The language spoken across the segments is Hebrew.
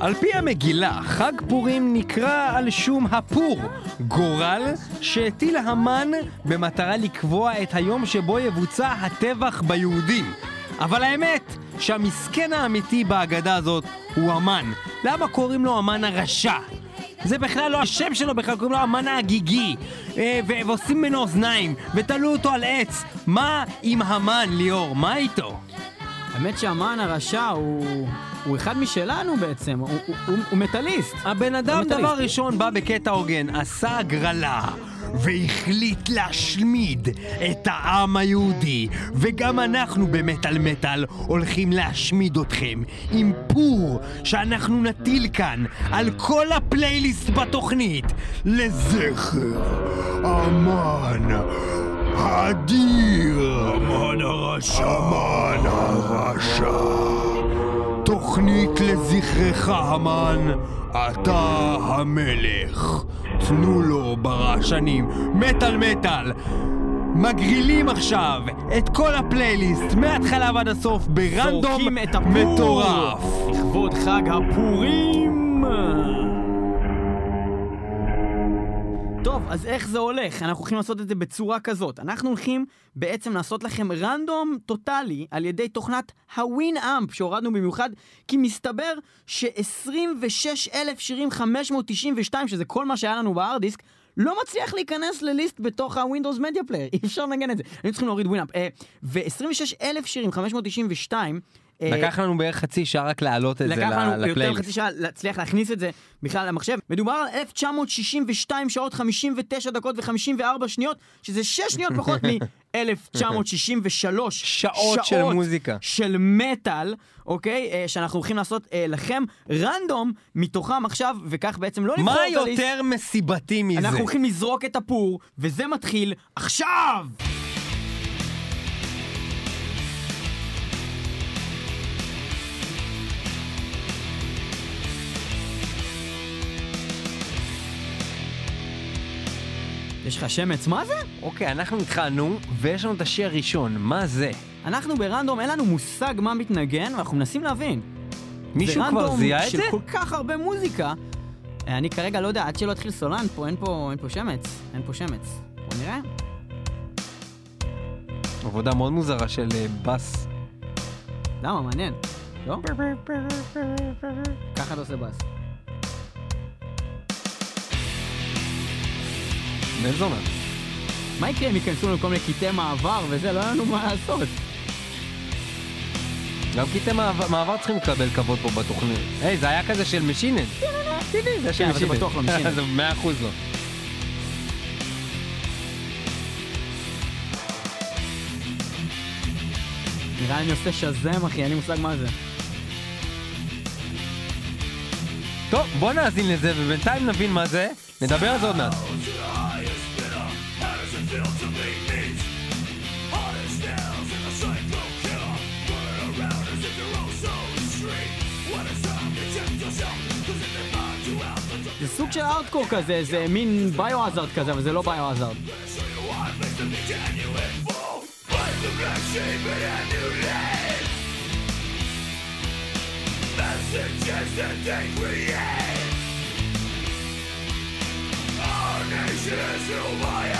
על פי המגילה, חג פורים נקרא על שום הפור, גורל שהטיל המן במטרה לקבוע את היום שבו יבוצע הטבח ביהודים. אבל האמת, שהמסכן האמיתי בהגדה הזאת הוא המן. למה קוראים לו המן הרשע? זה בכלל לא השם שלו, בכלל קוראים לו המן ההגיגי. אה, ועושים ממנו אוזניים, ותלו אותו על עץ. מה עם המן, ליאור? מה איתו? האמת שהמן הרשע הוא... הוא אחד משלנו בעצם, הוא, הוא, הוא, הוא מטאליסט. הבן אדם הוא מטאליסט. דבר ראשון בא בקטע הוגן, עשה הגרלה. והחליט להשמיד את העם היהודי, וגם אנחנו במטאל מטאל הולכים להשמיד אתכם עם פור שאנחנו נטיל כאן על כל הפלייליסט בתוכנית לזכר אמן האדיר אמן הרשע אמן הרשע תוכנית לזכרך המן, אתה המלך. תנו לו ברעשנים, מטאל מטאל. מגרילים עכשיו את כל הפלייליסט מההתחלה ועד הסוף ברנדום! מטורף. לכבוד חג הפורים! טוב, אז איך זה הולך? אנחנו הולכים לעשות את זה בצורה כזאת. אנחנו הולכים בעצם לעשות לכם random טוטאלי על ידי תוכנת ה Winamp שהורדנו במיוחד, כי מסתבר ש-26,000 שירים 592, שזה כל מה שהיה לנו ב hard disk, לא מצליח להיכנס ל list בתוך ה Windows Media Player, אי אפשר לנגן את זה. היינו צריכים להוריד ווינאפ. ו-26,000 שירים 592, אה, לקח לנו בערך חצי שעה רק להעלות את זה לקח לנו יותר לפלייליסט. מחצי שעה להצליח להכניס את זה בכלל למחשב. מדובר על 1962 שעות 59 דקות ו-54 שניות, שזה 6 שניות פחות מ-1963 שעות של מוזיקה. של מטאל, אוקיי? אה, שאנחנו הולכים לעשות אה, לכם רנדום מתוכם עכשיו, וכך בעצם לא לבחור מה את הליסט. יותר מסיבתי מזה? אנחנו הולכים לזרוק את הפור, וזה מתחיל עכשיו! יש לך שמץ, מה זה? אוקיי, אנחנו התחלנו, ויש לנו את השיר הראשון, מה זה? אנחנו ברנדום, אין לנו מושג מה מתנגן, ואנחנו מנסים להבין. מישהו זה כבר רנדום זיהה את של זה? כל כך הרבה מוזיקה. אה, אני כרגע לא יודע, עד שלא יתחיל סולן פה, אין פה, אין פה שמץ. אין פה שמץ. בוא נראה. עבודה מאוד מוזרה של אה, בס. למה? מעניין. לא? ככה אתה עושה בס. בן זונה. מה יקרה אם ייכנסו לנו כל מיני קטעי מעבר וזה? לא יהיה לנו מה לעשות. גם קטעי מעבר, מעבר צריכים לקבל כבוד פה בתוכנית. היי, זה היה כזה של משינן. טבעי, זה של כן, אבל זה משינן. בטוח לא משינן. זה מאה אחוז לא. נראה לי אני עושה שזם, אחי, אין לי מושג מה זה. טוב, בוא נאזין לזה, ובינתיים נבין מה זה. נדבר על זה עוד מעט. זה סוג של ארטקור כזה, זה מין ביו-עזארד כזה, אבל זה לא ביו-עזארד. messages that they create. Our nation is who I am.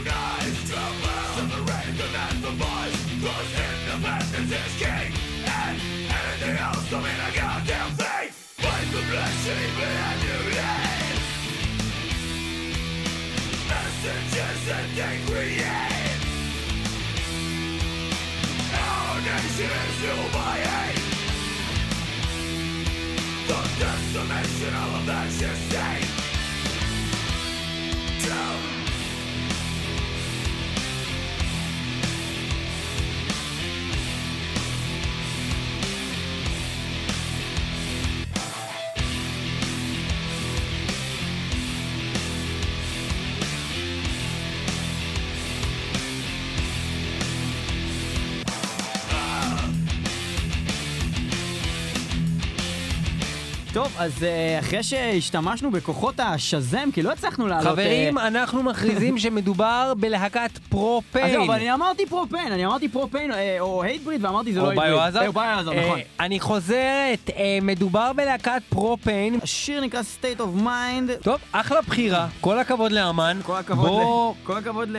טוב, אז אה, אחרי שהשתמשנו בכוחות ה Shazam, כי לא הצלחנו לעלות... אה, חברים, אנחנו מכריזים שמדובר בלהקת Pro-Pain. אז זהו, אבל אני אמרתי Pro-Pain, אני אמרתי פרופיין אה, או Hatebreed, ואמרתי זה לא או Hatebreed. Biohazard? או Biohazard, אה, נכון. אני חוזרת, אה, מדובר בלהקת Pro-Pain. השיר נקרא State of Mind. טוב, אחלה בחירה, כל הכבוד לאמן. כל הכבוד. ל... כל הכבוד ל...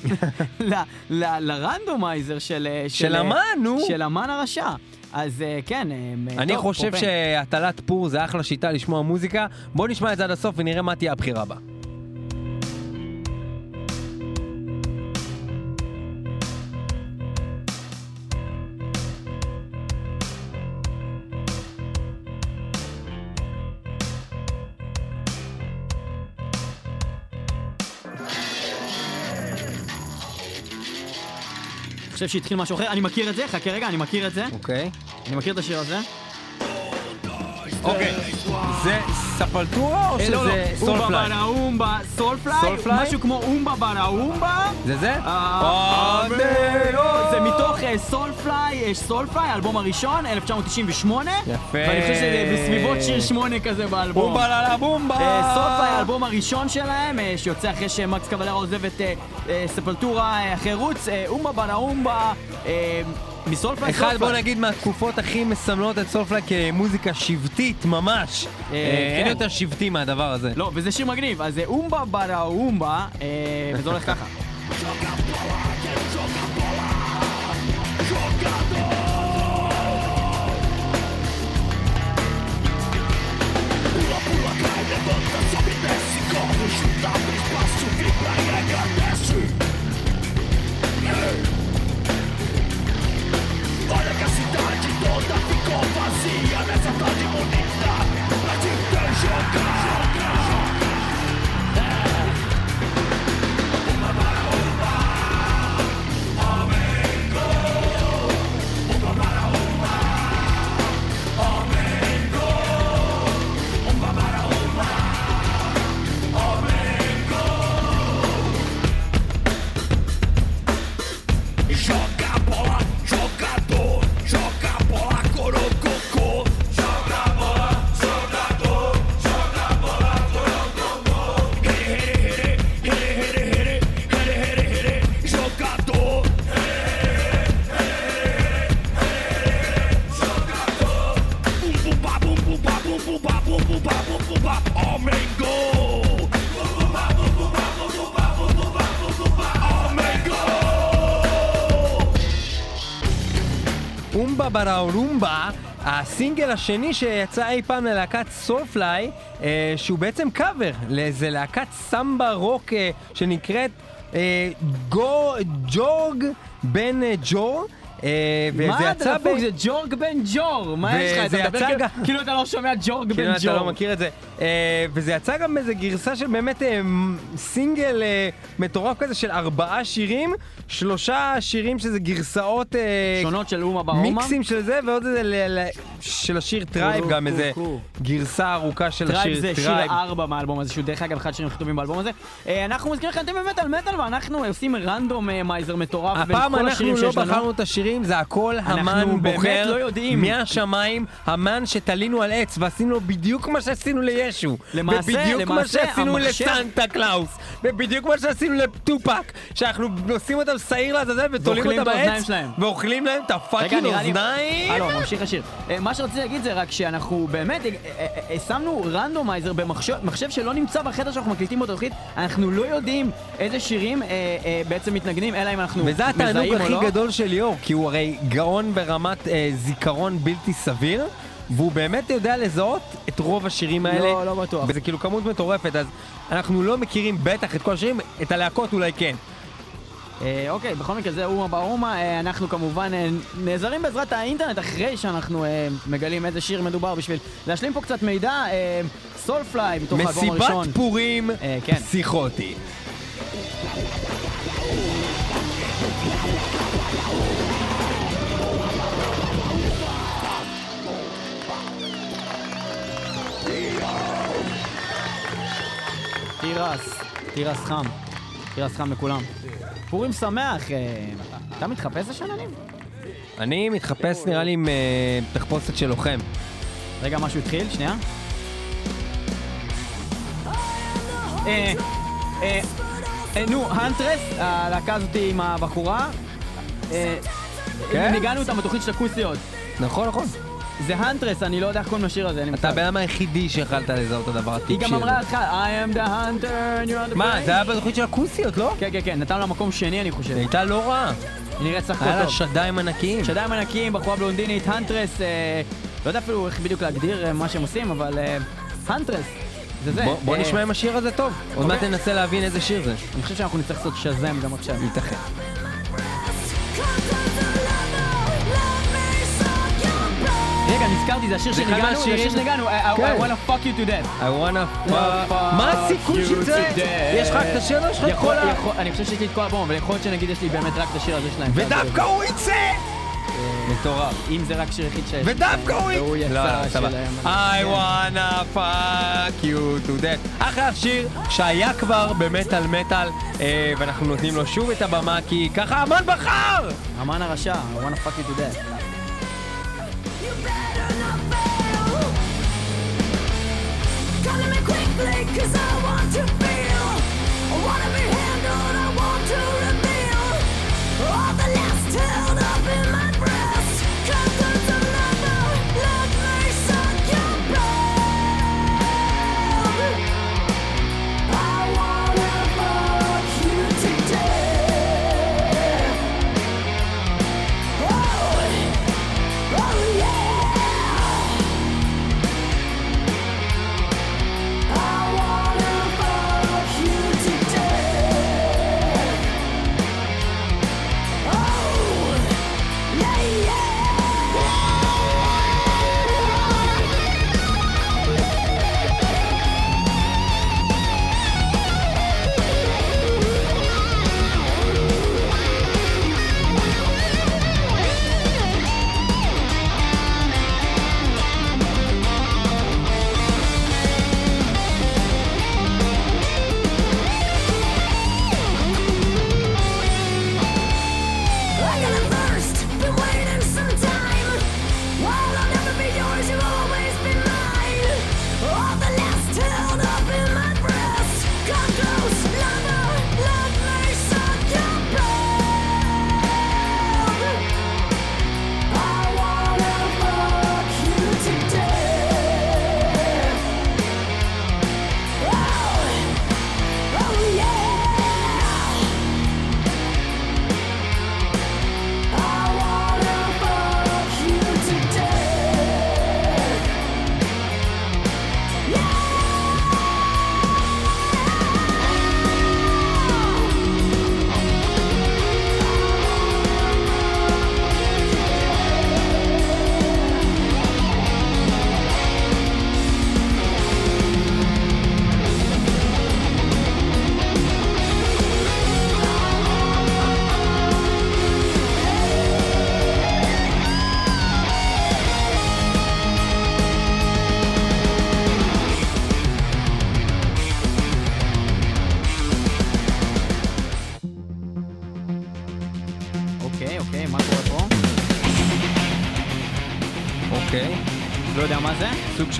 ל... ל... ל randomizer של... אה, של אמן, נו. של אמן הרשע. אז אה, כן, אה, אני חושב. שהטלת פור זה אחלה שיטה לשמוע מוזיקה. בוא נשמע את זה עד הסוף ונראה מה תהיה הבחירה בה. חושב שהתחיל משהו אחר, אני מכיר את זה, חכה רגע, אני מכיר את זה. אוקיי. אני מכיר את השיר הזה. אוקיי. זה ספלטורה או אה, לא, לא, שזה אומבה סולפליי? ברה אומבה, סולפליי, סולפליי? משהו כמו אומבה ברה אומבה. זה זה? אה. זה מתוך אה, סולפליי, יש סולפליי, האלבום הראשון, 1998. יפה. ואני חושב שזה בסביבות שיר שמונה כזה באלבום. בומבה לה לה בומבה! סולפליי, האלבום הראשון שלהם, שיוצא אחרי שמקס קבלרה עוזב את ספלטורה אחרי רוץ, אומבה בנה אומבה, אה, מסולפליי אחד, בוא סולפליי. נגיד, מהתקופות הכי מסמלות את סולפליי כמוזיקה שבטית ממש. אה, אה, אין כן. יותר שבטי מהדבר הזה. לא, וזה שיר מגניב, אז זה אומבה בנה אומבה, אה, וזה הולך ככה. onda ficou vazia nessa tarde bonita pra te ver jogar. בראולומבה, הסינגל השני שיצא אי פעם ללהקת סולפליי, אה, שהוא בעצם קאבר לאיזה להקת סמבה רוק אה, שנקראת אה, גו, ג'ורג בן אה, ג'ור. אה, מה אתה דפוק? זה ג'ורג בן ג'ור. מה יש לך? אתה מדבר יצא כאילו- גם- כאילו אתה לא שומע ג'ורג כאילו בן אתה לא ג'ור. מכיר את זה. אה, וזה יצא גם באיזה גרסה של באמת אה, סינגל מטורף כזה של ארבעה שירים, שלושה שירים שזה גרסאות... שונות של אומה באומה. מיקסים של זה, ועוד איזה של השיר טרייב, גם איזה. גרסה ארוכה של טרייב השיר זה שיר טרייב. ארבע מהאלבום הזה, שהוא דרך אגב אחד השירים הכתובים באלבום הזה. אנחנו מזכירים לכם, אתם במטאל מטאל, ואנחנו עושים רנדום מייזר מטורף בין הפעם כל אנחנו השירים לא שיש לנו. בחרנו את השירים, זה הכל אנחנו המן באמת בוחר לא יודעים. מהשמיים, המן שתלינו על עץ ועשינו לו בדיוק מה שעשינו לישו. למעשה- ובדיוק מה שעשינו המחשב- לסנטה קלאוס. ובדיוק מה שעשינו לטופאק. שאנחנו נושאים אותם שעיר לעזאזל ותולים אותם בעץ. ואוכלים להם את ה fucking אוזניים. לא, ממשיך השיר. אה, מה שרציתי להגיד זה רק שאנחנו באמת, אה, אה, שמנו randomizer במחשב מחשב שלא נמצא בחדר שאנחנו מקליטים בו תוכנית, אנחנו לא יודעים איזה שירים בעצם מתנגנים, אלא אם אנחנו וזה התענוג מזהים או הכי לא. גדול של ליאור, כי הוא הרי גאון ברמת אה, זיכרון בלתי סביר, והוא באמת יודע לזהות את רוב השירים האלה. לא, לא בטוח. וזה כאילו כמות מטורפת, אז אנחנו לא מכירים בטח את כל השירים, את הלהקות אולי כן. אה, אוקיי, בכל מקרה זה אומה באומה, אה, אנחנו כמובן אה, נעזרים בעזרת האינטרנט אחרי שאנחנו אה, מגלים איזה שיר מדובר בשביל להשלים פה קצת מידע. אה, סולפליי מתוך האלבום הראשון. מסיבת פורים אה, כן. פסיכוטית. תירס, תירס חם. תירס חם לכולם. פורים שמח, אה, אתה מתחפש השנה ניב? אני מתחפש נראה לי עם אה, תחפושת של לוחם. רגע, משהו התחיל, שנייה. אה, נו, הנטרס, הלהקה הזאת עם הבחורה. כן? ניגענו אותם בתוכנית של הכוסיות. נכון, נכון. זה הנטרס, אני לא יודע איך קוראים לשיר הזה, אני אתה מצטער. הבן אדם היחידי שיכלת לזהות את הדבר הטיפשי היא. גם אמרה לך, I am the hunter, and you're on the מה. זה היה בתוכנית של הכוסיות, לא? כן, כן, כן, נתנו לה מקום שני, אני חושב. היא הייתה לא רעה. היא נראית סך היה הכל לה טוב. שדיים ענקיים. שדיים ענקים, בחורה בלונדינית, הנטרס, אה, לא יודע אפילו איך בדיוק להגדיר אה, מה שהם עושים, אבל אה, הנטרס, זה זה. בוא- אה, נשמע אם השיר הזה טוב. עוד מעט אוקיי. ננסה להבין איזה שיר זה. אני חושב שאנחנו נצטרך לעשות שזם גם עכשיו. ייתכן. רגע, נזכרתי, זה השיר זה אחד שניגענו, זה השיר שניגענו, I- כן. Wanna fuck you to death. I wanna... fuck מה הסיכוי you to death. יש לך רק את השיר או יש לך את כל ה... אני חושב שיש לי את כל האלבום, אבל יכול להיות שנגיד יש לי באמת רק את השיר הזה שלהם. ודווקא הוא יצא! מטורף. אם זה רק שיר יחיד שיש. ודווקא הוא והוא יצא! לא, סבבה. שלהם. I wanna fuck you to death. אחלה שיר שהיה כבר במטאל מטאל, אה, ואנחנו נותנים לו שוב את הבמה כי ככה אמן בחר! אמן הרשע, I wanna fuck you to death. Cause I want to feel, I wanna be handled,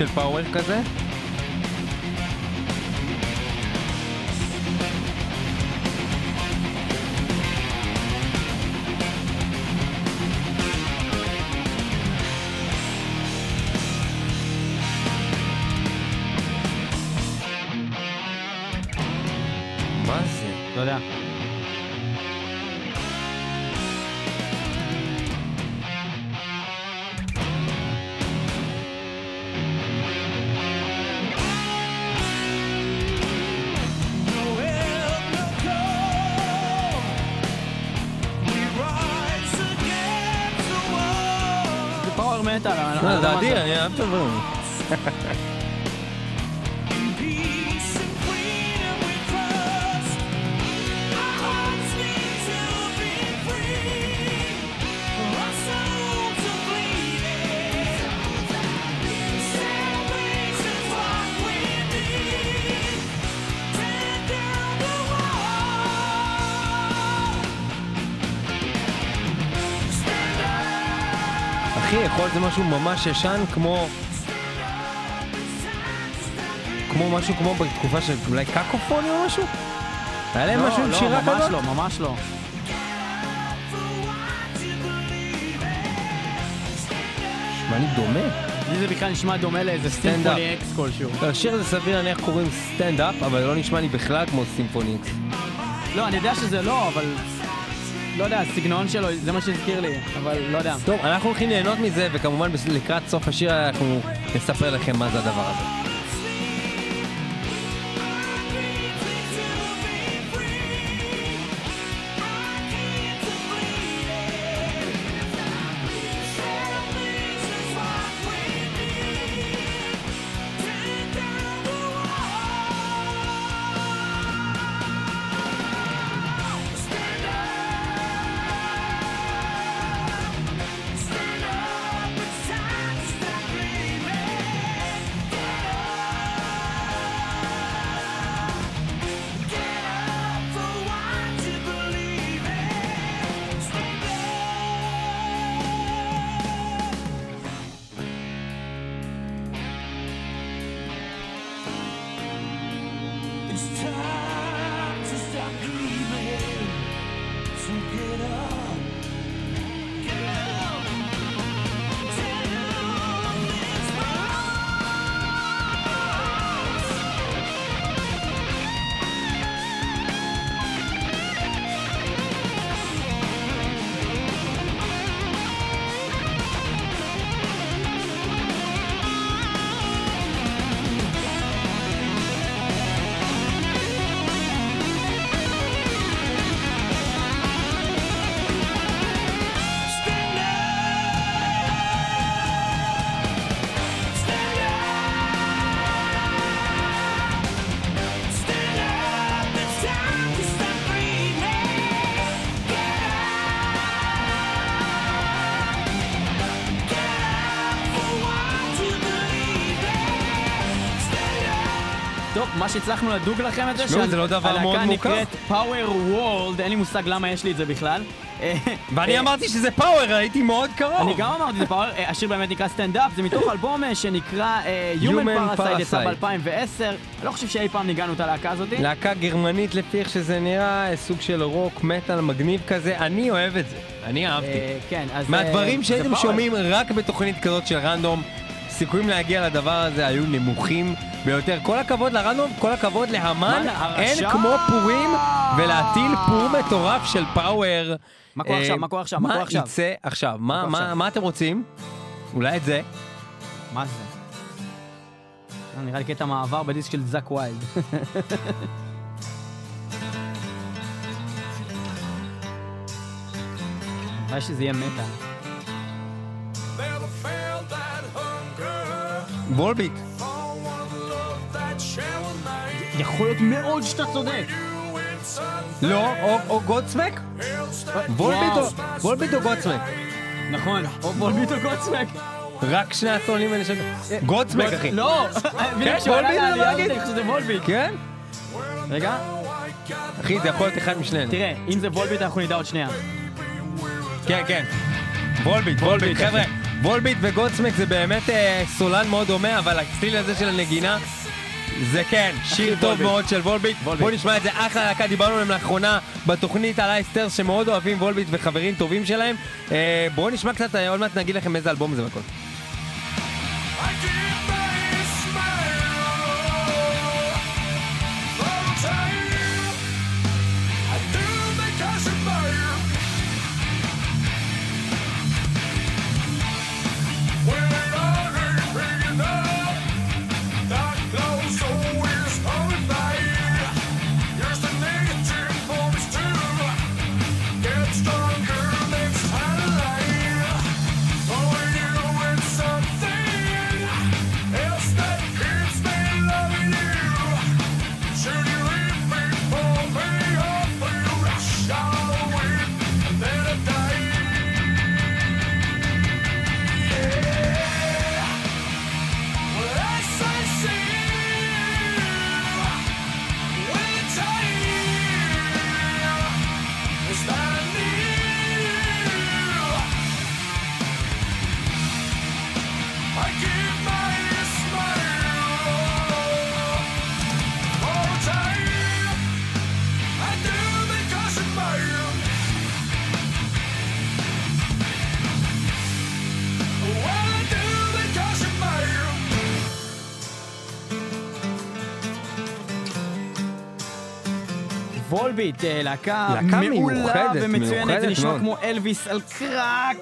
של פאוור כזה. משהו ממש ישן כמו כמו משהו כמו בתקופה של אולי Cacophony או משהו? היה להם לא, משהו עם לא, שירה ממש כזאת? לא, ממש לא. נשמע לי דומה. לי זה בכלל נשמע דומה לאיזה Symphony X כלשהו. לשיר הזה סביר להניח קוראים Stand Up, אבל לא נשמע לי בכלל כמו Symphony X. לא, אני יודע שזה לא, אבל... לא יודע, הסגנון שלו, זה מה שהזכיר לי, אבל לא יודע. טוב, אנחנו הולכים ליהנות מזה, וכמובן לקראת סוף השיר אנחנו נספר לכם מה זה הדבר הזה. מה שהצלחנו לדוג לכם את זה, זה לא. נקראת Power World, אין לי מושג למה יש לי את זה בכלל. ואני אה, אמרתי שזה power, הייתי מאוד קרוב. אני גם אמרתי זה power, אה, השיר באמת נקרא Stand Up, זה מתוך אלבום אה, שנקרא Human Parasite, יצא Parasite. ב-2010. אני לא חושב שאי פעם ניגענו את הלהקה הזאתי. להקה גרמנית לפי איך שזה נראה, סוג של רוק מטאל מגניב כזה, אני אוהב את זה, אני אהבתי. אה, כן, אז... מהדברים שהייתם. שומעים רק בתוכנית כזאת של random, סיכויים להגיע לדבר הזה היו נמוכים ביותר. כל הכבוד לרנדום, כל הכבוד להמן, אין? כמו פורים ולהטיל פור מטורף של פאוור. מה קורה אה, עכשיו? מה קורה עכשיו? מה יצא? מה- עכשיו? מה אתם רוצים? אולי את זה? מה זה? אה, נראה לי קטע מעבר בדיסק של זאק ויילד. נראה שזה יהיה מטאל. Remain. יכול להיות מאוד שאתה צודק. לא, או- גודסמק? וולביט או- גודסמק? נכון. או וולביט או גודסמק. רק שני הסולנים האלה של... גודסמק, אחי. לא! עלה וולביט אני חושב שזה וולביט. כן? רגע, אחי, זה יכול להיות אחד משנינו. תראה, אם זה וולביט אנחנו נדע עוד שנייה. כן, כן. וולביט, וולביט. חבר'ה, וולביט וגודסמק זה באמת אה, סולן מאוד דומה, אבל הסטיל הזה של הנגינה, זה כן, שיר טוב וולביט. מאוד של וולביט. וולביט. בואו נשמע את זה, אחלה להקה, דיברנו עליהם לאחרונה בתוכנית על אייסטרס, שמאוד אוהבים וולביט וחברים טובים שלהם. אה, בואו נשמע קצת, אה, עוד מעט נגיד לכם איזה אלבום זה והכל. I Volbeat, אה, להקה להקה מעולה ומצוינת, זה נשמע. כמו אלוויס על קרק.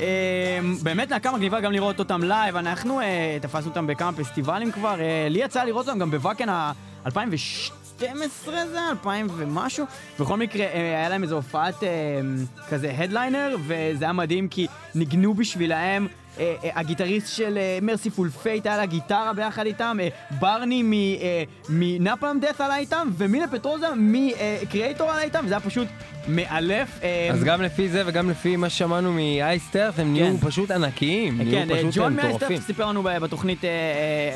אה, באמת להקה מגניבה גם לראות אותם live, אנחנו אה, תפסנו אותם בכמה פסטיבלים כבר, אה, לי יצא לראות אותם גם ב Wacken ה-2012 זה, 2000 ומשהו, בכל מקרה היה להם איזו הופעת אה, כזה headliner, וזה היה מדהים כי ניגנו בשבילהם. אה, אה, הגיטריסט של Mercyful Fate היה לה גיטרה ביחד איתם, אה, Barney מ Napalm Death עלה איתם, ו Mille Petrozza מ Kreator עלה איתם, וזה היה פשוט מאלף. אה, אז גם לפי זה וגם לפי מה ששמענו מ Iced Earth, הם נהיו כן. פשוט ענקיים, כן, נהיו אה, ג'ון. שאפר סיפר לנו בתוכנית אה,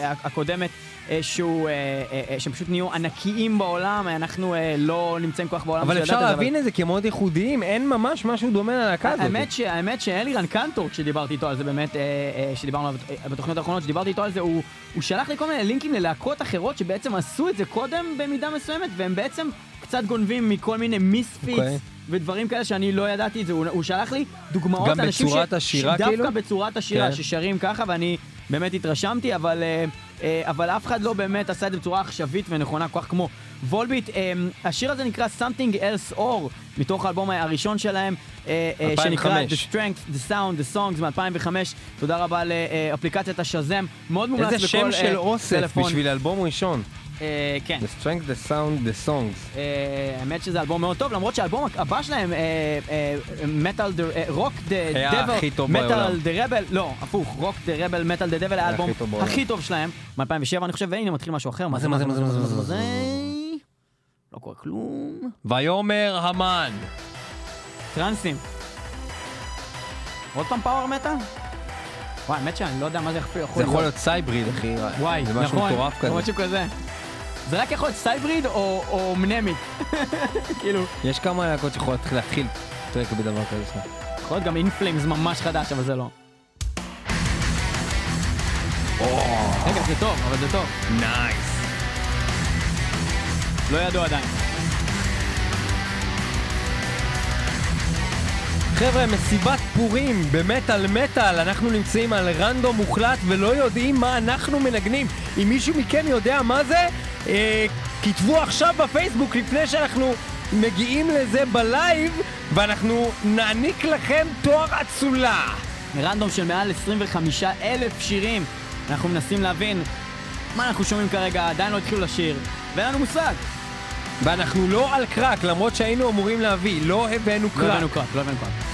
אה, הקודמת אה, שהוא, אה, אה, אה, שהם פשוט נהיו ענקיים בעולם, אנחנו אה, לא נמצאים כל כך בעולם אבל אפשר לדעת את זה, להבין את זה כמאוד ייחודיים, אין ממש משהו דומה ללהקה הזאת. האמת, שאלירן קנטור, כשדיברתי איתו על זה באמת, אה, אה, שדיברנו עליו אה, בתוכניות האחרונות, שדיברתי איתו על זה, הוא שלח לי כל מיני לינקים ללהקות אחרות שבעצם עשו את זה קודם במידה מסוימת, והם בעצם קצת גונבים מכל מיני מיספיץ. אוקיי. ודברים כאלה שאני לא ידעתי את זה, הוא, הוא שלח לי דוגמאות גם בצורת השירה, שדווקא כאילו? בצורת השירה, כן. ששרים ככה, ואני באמת התרשמתי, אבל, אה, אה, אבל אף אחד לא באמת עשה את זה בצורה עכשווית ונכונה כל כך כמו וולביט. אה, השיר הזה נקרא Something Else Or, מתוך האלבום הראשון שלהם, אה, אה, שנקרא 2005. The Strength, The Sound, The Songs מ-2005. תודה רבה לאפליקציית ה Shazam, מאוד מומלץ איזה בכל שם אה, של אוסף טלפון. בשביל אלבום ראשון. אה, כן. The Strength, The Sound, The Songs. אה, האמת שזה אלבום מאוד טוב, למרות שהאלבום הבא שלהם, metal, Rock the היה Devil, הכי טוב בעולם. Metal the Rebel, לא, הפוך, Rock the Rebel, Metal the Devil, היה האלבום הכי טוב שלהם, מ-2007 אני חושב, והנה מתחיל משהו אחר, מה זה, מה זה, מה זה, מה זה, מה זה, מה זה, לא קורה כלום, ויאמר המן. טרנסים. עוד פעם power metal? וואי, האמת שאני לא יודע מה זה יכול זה יכול להיות Cybreed, אחי. וואי, זה משהו נכון, מטורף כזה. משהו כזה. זה רק יכול להיות Cybreed או או Mnemic, כאילו. יש כמה להקות שיכולות להתחיל track בדבר כזה. יכול להיות גם In Flames ממש חדש, אבל זה לא. רגע, זה טוב, אבל זה טוב. Nice. לא ידעו עדיין. חבר'ה, מסיבת פורים במטאל מטאל, אנחנו נמצאים על רנדום מוחלט ולא יודעים מה אנחנו מנגנים. אם מישהו מכם יודע מה זה, אה, כתבו עכשיו בפייסבוק לפני שאנחנו מגיעים לזה בלייב, ואנחנו נעניק לכם תואר אצולה. רנדום של מעל 25 אלף שירים. אנחנו מנסים להבין מה אנחנו שומעים כרגע, עדיין לא התחילו לשיר, ואין לנו מושג. ואנחנו לא על קרק, למרות שהיינו אמורים להביא, לא הבאנו לא קרק. הבאנו קרק, לא הבאנו קרק.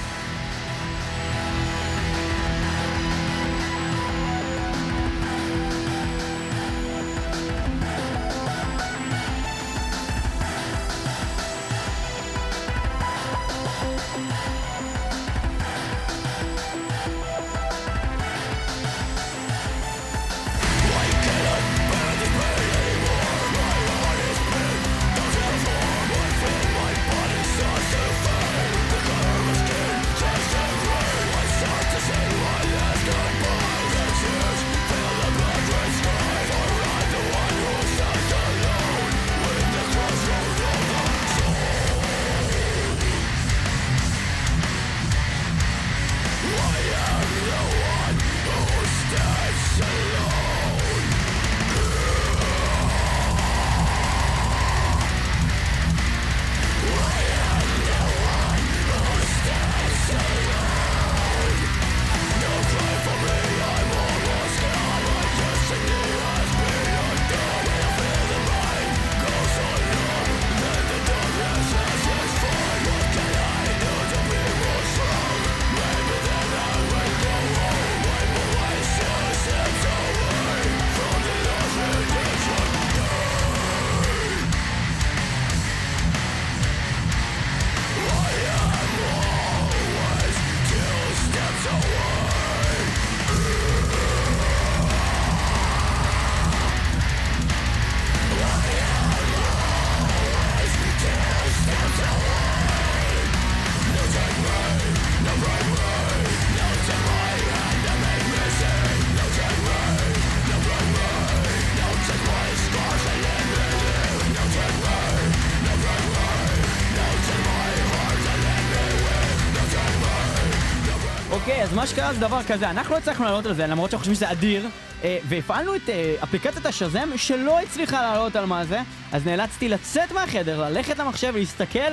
אז מה שקרה זה דבר כזה, אנחנו לא הצלחנו לעלות על זה, למרות שאנחנו חושבים שזה אדיר, אה, והפעלנו את אה, אפליקציית השזם שלא הצליחה לעלות על מה זה, אז נאלצתי לצאת מהחדר, ללכת למחשב, להסתכל,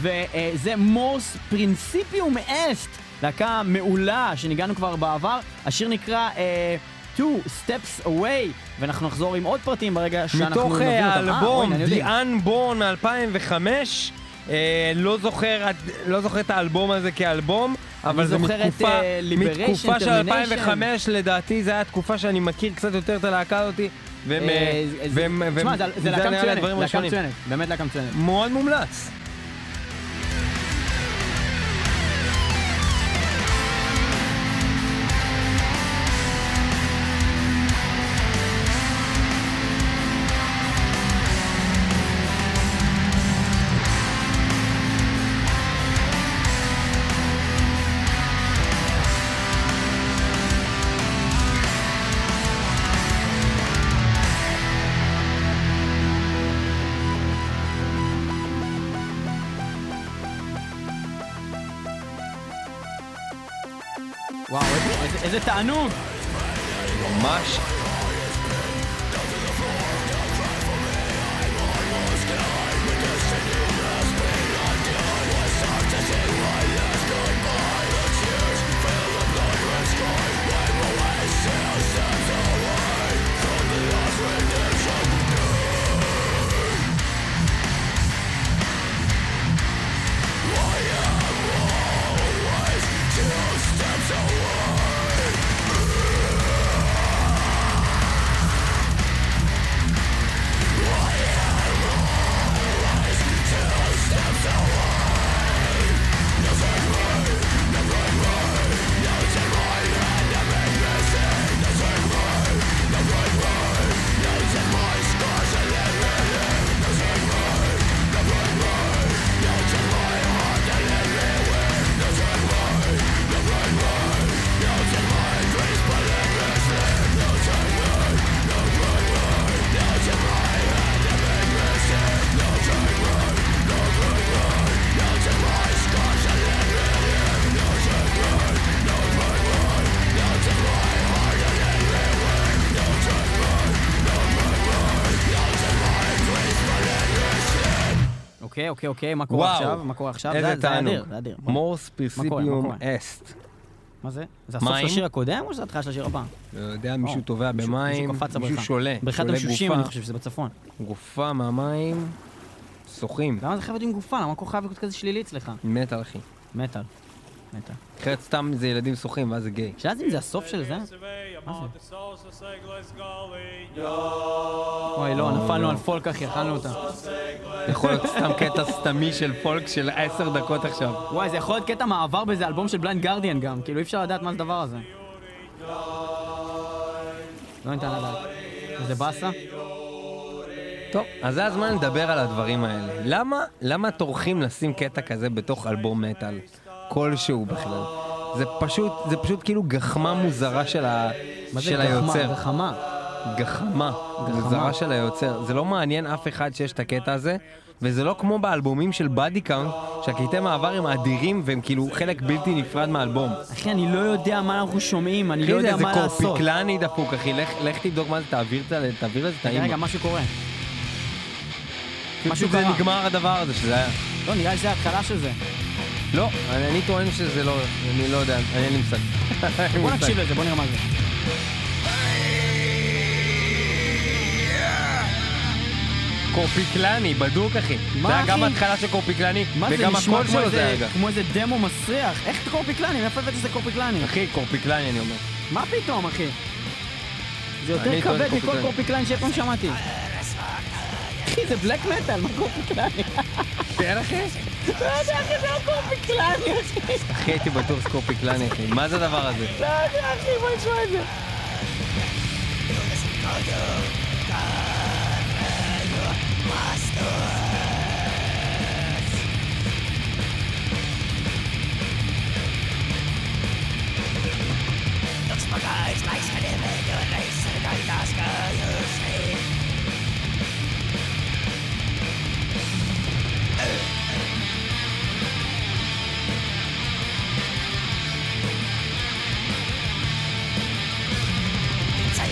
וזה מורס פרינסיפיום אסט, להקה מעולה שניגענו כבר בעבר, השיר נקרא אה, Two Steps Away, ואנחנו נחזור עם עוד פרטים ברגע שאנחנו מתוך אה, אותם. אה, האלבום. The Unborn 2005. אה, לא זוכר, לא זוכר את האלבום הזה כאלבום, אבל זה מתקופה, אה, מתקופה של Termination. 2005, לדעתי זה היה תקופה שאני מכיר קצת יותר את הלהקה הזאתי, והם... אה, אה, והם- תשמע, זה- להקה. מצוינת, באמת להקה מצוינת. מאוד מומלץ. תענוג! ממש. אוקיי, אוקיי, אוקיי, מה קורה וואו. עכשיו? מה קורה עכשיו? איזה זה- זה תענוג. זה אדיר. מה קורה? אסט. מה זה? זה הסוף של? השיר הקודם או שזה התחלה של השיר הבא? לא יודע, מישהו טובע במים, מישהו. שולה. בריכת המשושים, אני חושב שזה בצפון. גופה מהמים, שוחים. למה זה חייב להיות עם גופה? למה הכל חייב להיות כזה שלילי אצלך? מטאל אחי. מטאל. מטאל. אחרת סתם זה ילדים שוחים ואז זה גיי. שאלה אם זה הסוף של זה? אוי, לא, נפלנו על folk אחי, אכלנו אותה. יכול להיות סתם קטע סתמי של folk של עשר דקות עכשיו. וואי, זה יכול להיות קטע מעבר באיזה אלבום של Blind Guardian גם, כאילו אי אפשר לדעת מה זה הדבר הזה. לא ניתן לדעת. איזה באסה? טוב, אז זה הזמן לדבר על הדברים האלה. למה, למה טורחים לשים קטע כזה בתוך אלבום מטאל? כלשהו בכלל. זה פשוט, זה פשוט כאילו גחמה מוזרה של, ה, מה זה של גחמה? היוצר. גחמה. גחמה מוזרה של היוצר. זה לא מעניין אף אחד שיש את הקטע הזה, וזה לא כמו באלבומים של Body Count, שהקטעי מעבר הם אדירים והם כאילו חלק בלתי נפרד מהאלבום. אחי, אני לא יודע מה אנחנו שומעים, אני לא זה יודע מה לעשות. Korpiklaani דפוק, אחי, לך, לך תבדוק מה זה, תעביר את זה, תעביר לזה את האימא. רגע, משהו קורה. משהו משהו זה קרה. נגמר הדבר הזה, שזה היה... לא, נראה לי שזה ההתחלה של זה. לא, אני, אני טוען שזה לא, אני לא יודע, אין לי מושג. בוא. נקשיב לזה, בוא נראה מה זה. קורפיקלני, בדוק אחי. מה, זה היה גם אחי? ההתחלה של קורפיקלני, וגם הקול שלו זה היה גם. כמו איזה דמו מסריח. איך זה קורפיקלני? מאיפה הבאת שזה קורפיקלני? אחי, קורפיקלני אני אומר. מה פתאום, אחי? זה יותר אני כבד מכל קורפיקלני. קורפיקלני שאי פעם שמעתי. אחי, זה בלק מטאל, מה קורפיקלני? כן אחי? לא יודע, אחי, זה לא קורפיקלני, אחי. אחי, הייתי בטוח שזה קורפיקלני אחי. מה זה הדבר הזה? לא יודע, אחי, בוא נשמע את זה. A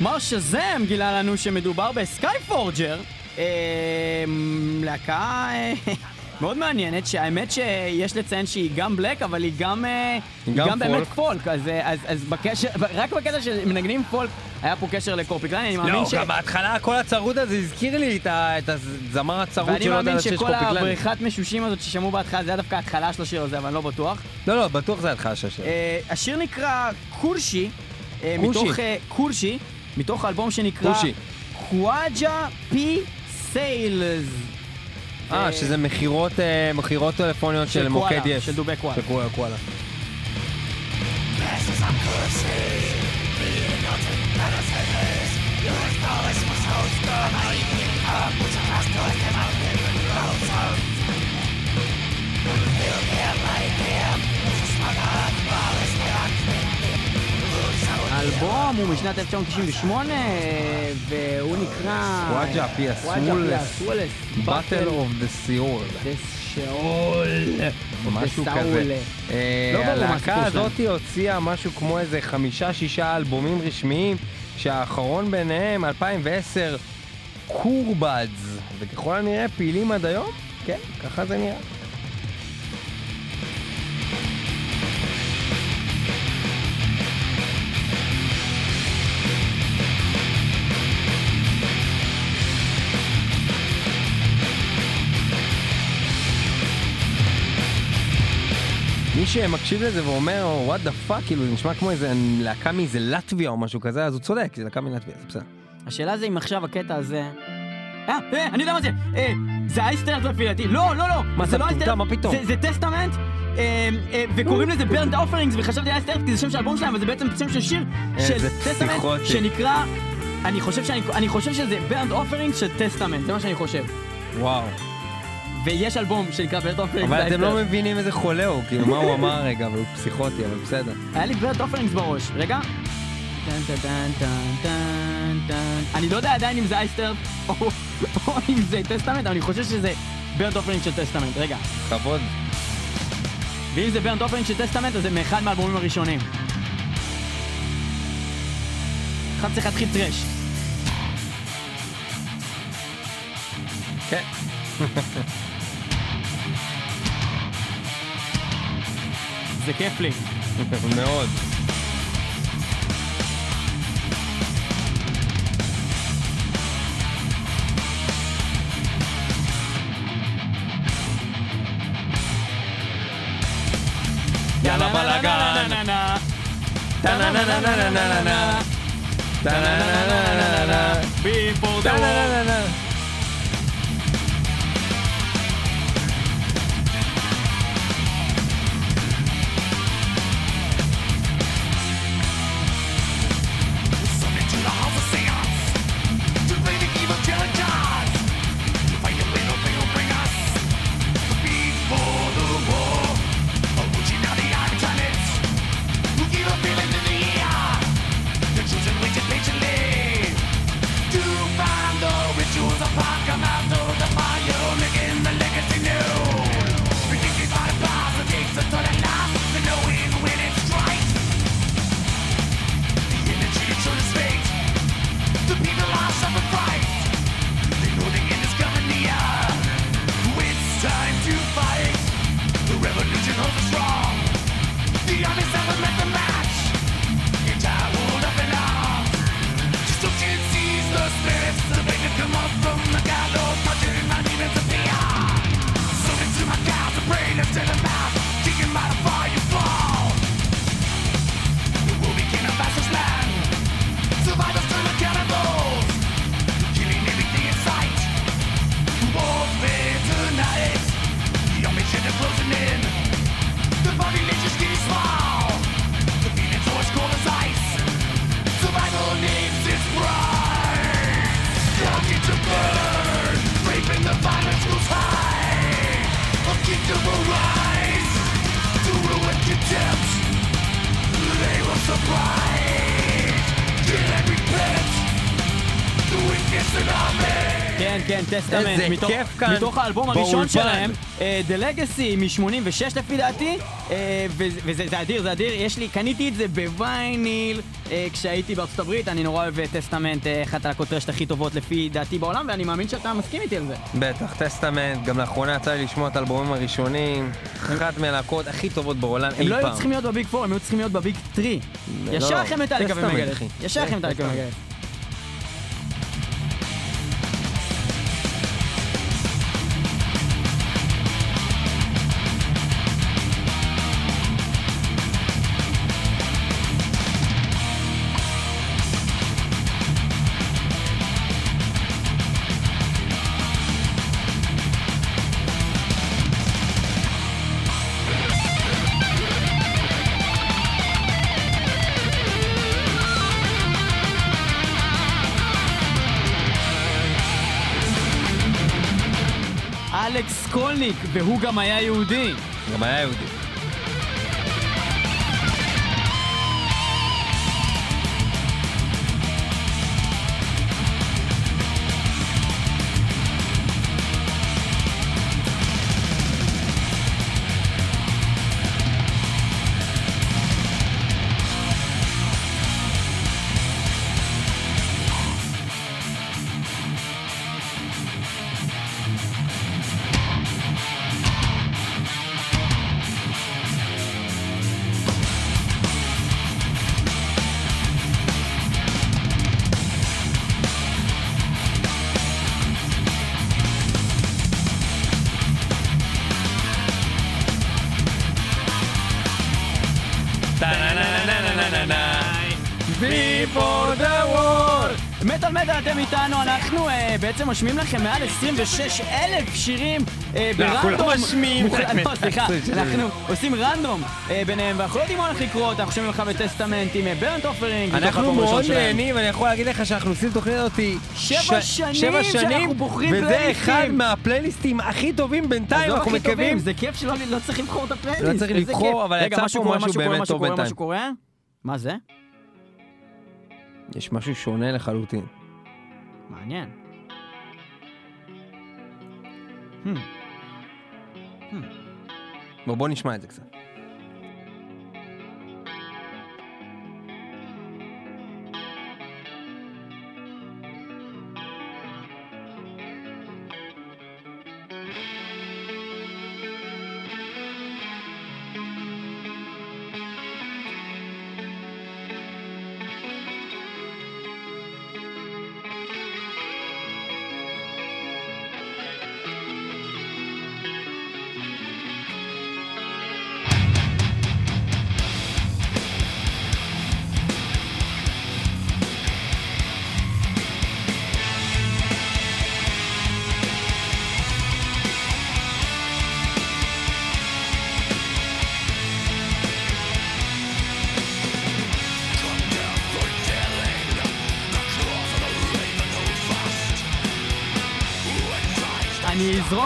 מר Shazam גילה לנו שמדובר ב Skyforger, אה, להקה אה, מאוד מעניינת, שהאמת שיש לציין שהיא גם black, אבל היא גם, אה, גם גם באמת folk. folk, אז, אה, אז, אז בקשר, רק בקטע של מנגנים folk, היה פה קשר ל Korpiklaani, אני מאמין לא, ש... גם בהתחלה כל הצרוד הזה הזכיר לי את ה- את הזמר הצרוד ואני שלא יודע מאמין שכל. הבריחת משושים הזאת ששמעו בהתחלה, זה היה דווקא ההתחלה של השיר הזה, אבל אני לא בטוח. לא, לא, בטוח זה התחלה של השיר. השיר נקרא קורשי. מתוך קורשי, מתוך האלבום שנקרא קורשי. קוואג'ה פי סיילס. אה, שזה מכירות אה, מכירות טלפוניות של מוקד יש. של דובי קואלה. של קואלה, קואלה. האלבום הוא משנת 1998, והוא נקרא... קוואג'ה פי הסולס. הסולס. Battle of the Seoul. שאול. משהו. כזה. אה, לא ברור הלהקה הזאת הוציאה משהו כמו איזה חמישה-שישה אלבומים רשמיים, שהאחרון ביניהם, 2010, קורבדס, וככל הנראה פעילים עד היום? כן, ככה זה נראה. מי שמקשיב לזה ואומר, what the fuck, כאילו זה נשמע כמו איזה להקה מאיזה לטביה או משהו כזה, אז הוא צודק, זה להקה מלטביה, זה בסדר. השאלה זה אם עכשיו הקטע הזה... אה, אה, אני יודע מה זה! אה, זה Iced Earth לפי דעתי. לא, לא, לא! מה, זה לא מטומטם? Iced Earth, מה פתאום? זה- Testament, אה, אה, וקוראים לזה Burnt Offerings, וחשבתי Iced Earth כי זה שם של האלבום שלהם, אבל זה בעצם שם של שיר של Testament. שנקרא... אני חושב שאני אני חושב שזה Burnt Offerings של Testament, זה מה שאני חושב. וואו. ויש אלבום שנקרא Burnt Offerings. אבל אתם. לא מבינים איזה חולה הוא, כאילו מה הוא אמר רגע, אבל הוא פסיכוטי, אבל בסדר. היה לי Burnt Offerings בראש. רגע. אני לא יודע עדיין אם זה Iced Earth או אם זה Testament, אבל אני חושב שזה Burnt Offering של Testament. רגע. כבוד. ואם זה Burnt Offering של Testament, אז זה מאחד מהאלבומים הראשונים. אחד צריך להתחיל טרש. כן. זה כיף לי. מאוד. יאללה בלאגן. טה-נה-נה-נה-נה-נה-נה. כיף כאן מתוך האלבום הראשון. שלהם, אה, The Legacy מ-86 לפי דעתי, אה, וזה וזה- זה אדיר, זה אדיר. יש לי, קניתי את זה בווייניל אה, כשהייתי בארצות הברית, אני נורא אוהב Testament, אחת הלהקות רשת הכי טובות לפי דעתי בעולם, ואני מאמין שאתה מסכים איתי על זה. בטח, Testament, גם לאחרונה יצא לי לשמוע את האלבומים הראשונים, אחת מהלהקות הכי טובות בעולם אי הם לא היו פעם. צריכים להיות ב big 4, הם היו צריכים להיות ב big 3. לא, ישר לכם מטאליקה. אחי. ישר לכם מטאליקה טסטמנט. אלכס קולניק, והוא גם היה יהודי. גם היה יהודי. איתנו, אנחנו אה, בעצם משמיעים לכם מעל 26 אלף שירים אה, לא, אנחנו לא ב random. משמיעים. לא, סליחה, 26 אנחנו עושים random אה, ביניהם, ואנחנו לא יודעים מה הולך לקרות, אנחנו שומעים לך ב Testament עם Burnt Offering. אנחנו מאוד נהנים, ואני יכול להגיד לך שאנחנו עושים תוכנית הזאתי שבע שנים שאנחנו וזה. אחד מהפלייליסטים הכי טובים בינתיים, אנחנו מקווים. זה כיף שלא לא צריך לבחור את הפלייליסט. לא צריך לבחור. אבל יצא פה משהו באמת טוב בינתיים. מה זה? יש משהו שונה לחלוטין. מעניין. Hmm. בוא בוא נשמע את זה קצת.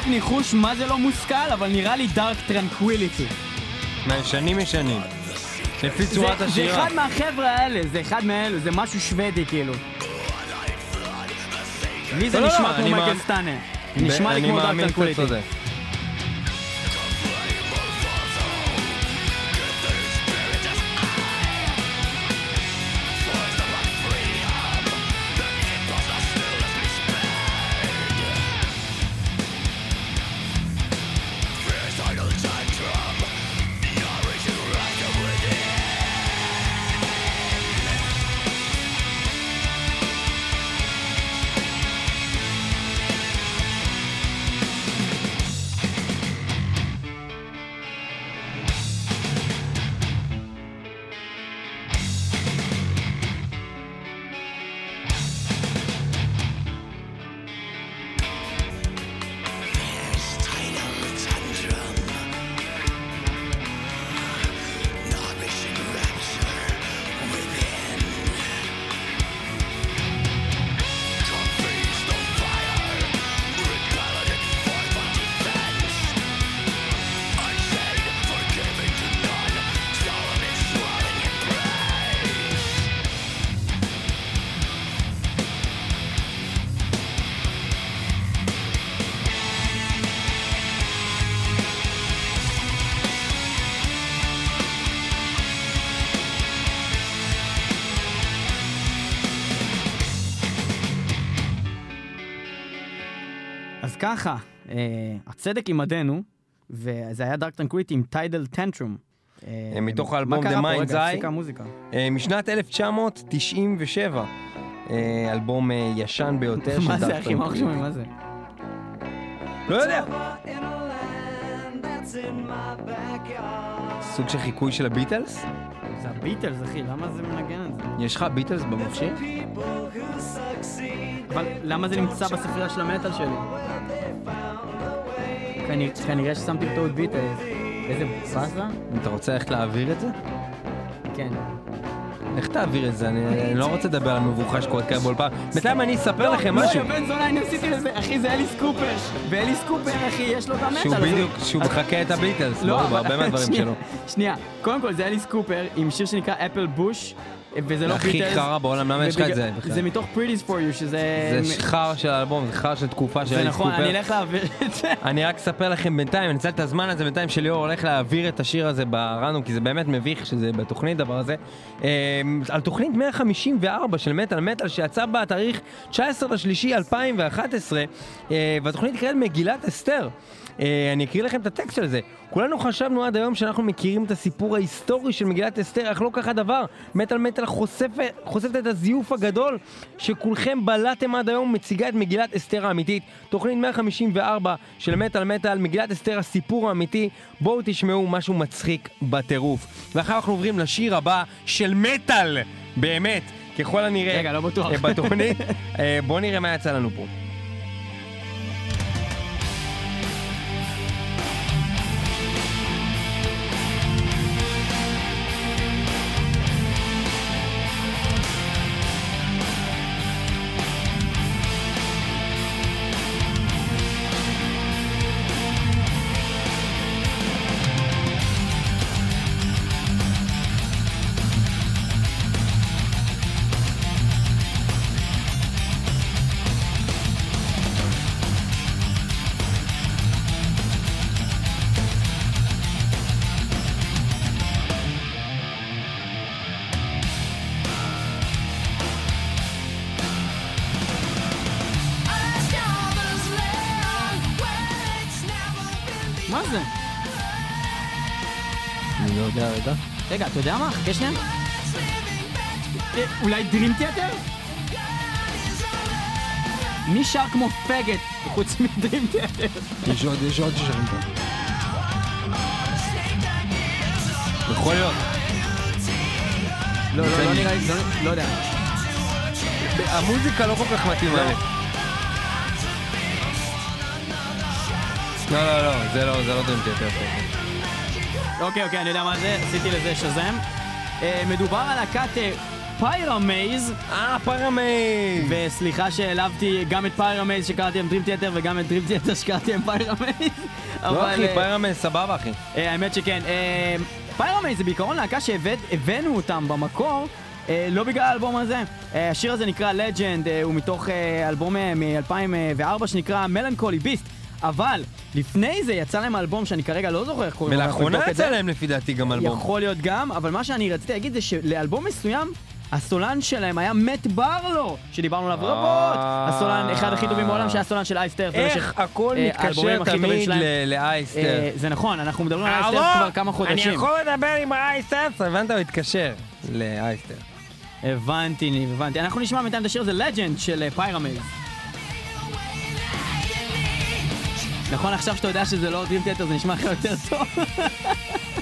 אזרוק ניחוש מה זה לא מושכל, אבל נראה לי Dark Tranquillity. מהישנים ישנים. לפי צורת זה השירה. אחד מהחבר'ה האלה, זה אחד מאלו, זה משהו שוודי כאילו. לי זה לא, לא, נשמע לא, כמו מייקל סטאנר. נשמע לי כמו Dark Tranquillity. ככה, אה, הצדק עימדנו, וזה היה Dark Tranquillity עם Tidal Tantrum. אה, מתוך האלבום The? Mind's I. אה, משנת 1997. אה, אלבום אה, ישן ביותר של מה זה, Dark אחי? מה אנחנו Tranquillity. שומעים? מה זה? לא יודע. סוג של חיקוי של הביטלס? זה הביטלס, אחי, למה זה מנגן את זה? יש לך ביטלס במכשיר? אבל למה זה נמצא בספרייה של המטאל שלי? כנראה- ששמתי בטעות ביטלס. איזה באסה? אתה רוצה ללכת להעביר את זה? כן. איך תעביר את זה? אני לא רוצה לדבר על מבוכה שקורית כאן באולפן. בינתיים אני אספר לכם לא, משהו. יא בן זונה, אני עשיתי לזה, אחי, זה אליס קופר. ואליס קופר, אחי, יש לו את המטאל. שהוא בדיוק, שהוא מחקה את הביטלס, לא, בהרבה מהדברים שלו. שנייה, קודם כל זה אליס קופר עם שיר שנקרא אפל בוש, וזה לא הכי ביטלס. חרא בעולם, למה יש לך את זה בכלל? זה מתוך Pretty's for you, שזה... זה חרא של האלבום, זה חרא של תקופה של זה אליס נכון, קופר. אני אלך להעביר את זה. אני רק אספר לכם בינתיים, אני אנצל את הזמן הזה בינתיים שליאור הולך להעביר את השיר הזה ברנדום, כי זה באמת מביך שזה בתוכנית דבר הזה. אה, על תוכנית 154 של מטאל מטאל שיצא בתאריך 19 לשלישי 2011, אה, והתוכנית נקראת מגילת אסתר. אה, אני אקריא לכם את הטקסט של זה. כולנו חשבנו עד היום שאנחנו מכירים את הסיפור ההיסטורי של מגילת אסתר, אך לא כך הדבר. מטאל מטאל חושפת, חושפת את הזיוף הגדול שכולכם בלעתם עד היום, מציגה את מגילת אסתר האמיתית. תוכנית 154 של מטאל מטאל, מגילת אסתר הסיפור האמיתי. בואו תשמעו משהו מצחיק בטירוף. ואחר אנחנו עוברים לשיר הבא של מטאל, באמת, ככל הנראה. רגע, לא בטוח. אה, בתוכנית. אה, בואו נראה מה יצא לנו פה. יודע מה? חכה שנייה. אה, אולי דרים תיאטר? מי שר כמו פגט חוץ מדרים תיאטר? יש עוד, יש עוד שירים פה. יכול להיות. לא, לא, לא נראה לי, לא- לא יודע. המוזיקה לא כל כך מתאימה לי. לא, לא, לא, זה לא, זה לא יותר טוב. אוקיי, אוקיי, אני יודע מה זה, עשיתי לזה Shazam. אה, מדובר על להקת אה, Pyramaze, אה, Pyramaze! וסליחה שהעלבתי גם את Pyramaze שקראתי להם Dream Theater וגם את Dream Theater שקראתי להם Pyramaze. לא, אחי, אה, Pyramaze סבבה, אחי. האמת שכן. Pyramaze זה בעיקרון להקה שהבאנו אותם במקור. אה, לא בגלל האלבום הזה. אה, השיר הזה נקרא Legend, אה, הוא מתוך אה, אלבום מ-2004 שנקרא Melancholy Beast. אבל לפני זה יצא להם אלבום שאני כרגע לא זוכר איך קוראים לו. ולאחרונה. יצא להם לפי דעתי גם אלבום. יכול להיות גם, אבל מה שאני רציתי להגיד זה שלאלבום מסוים, הסולן שלהם היה מת ברלו, שדיברנו עליו רבות. הסולן, אחד הכי טובים בעולם, שהיה סולן של Iced Earth. איך הכל אה, מתקשר תמיד ל Iced Earth. אה, זה נכון, אנחנו מדברים על Iced Earth? כבר כמה חודשים. אני יכול לדבר עם ה Iced Earth? הבנת? הוא התקשר ל Iced Earth. הבנתי, הבנתי. אנחנו נשמע בינתיים את השיר הזה, Legend של Pyramaze. נכון, עכשיו שאתה יודע שזה לא דרים תיאטר, זה נשמע לך יותר טוב.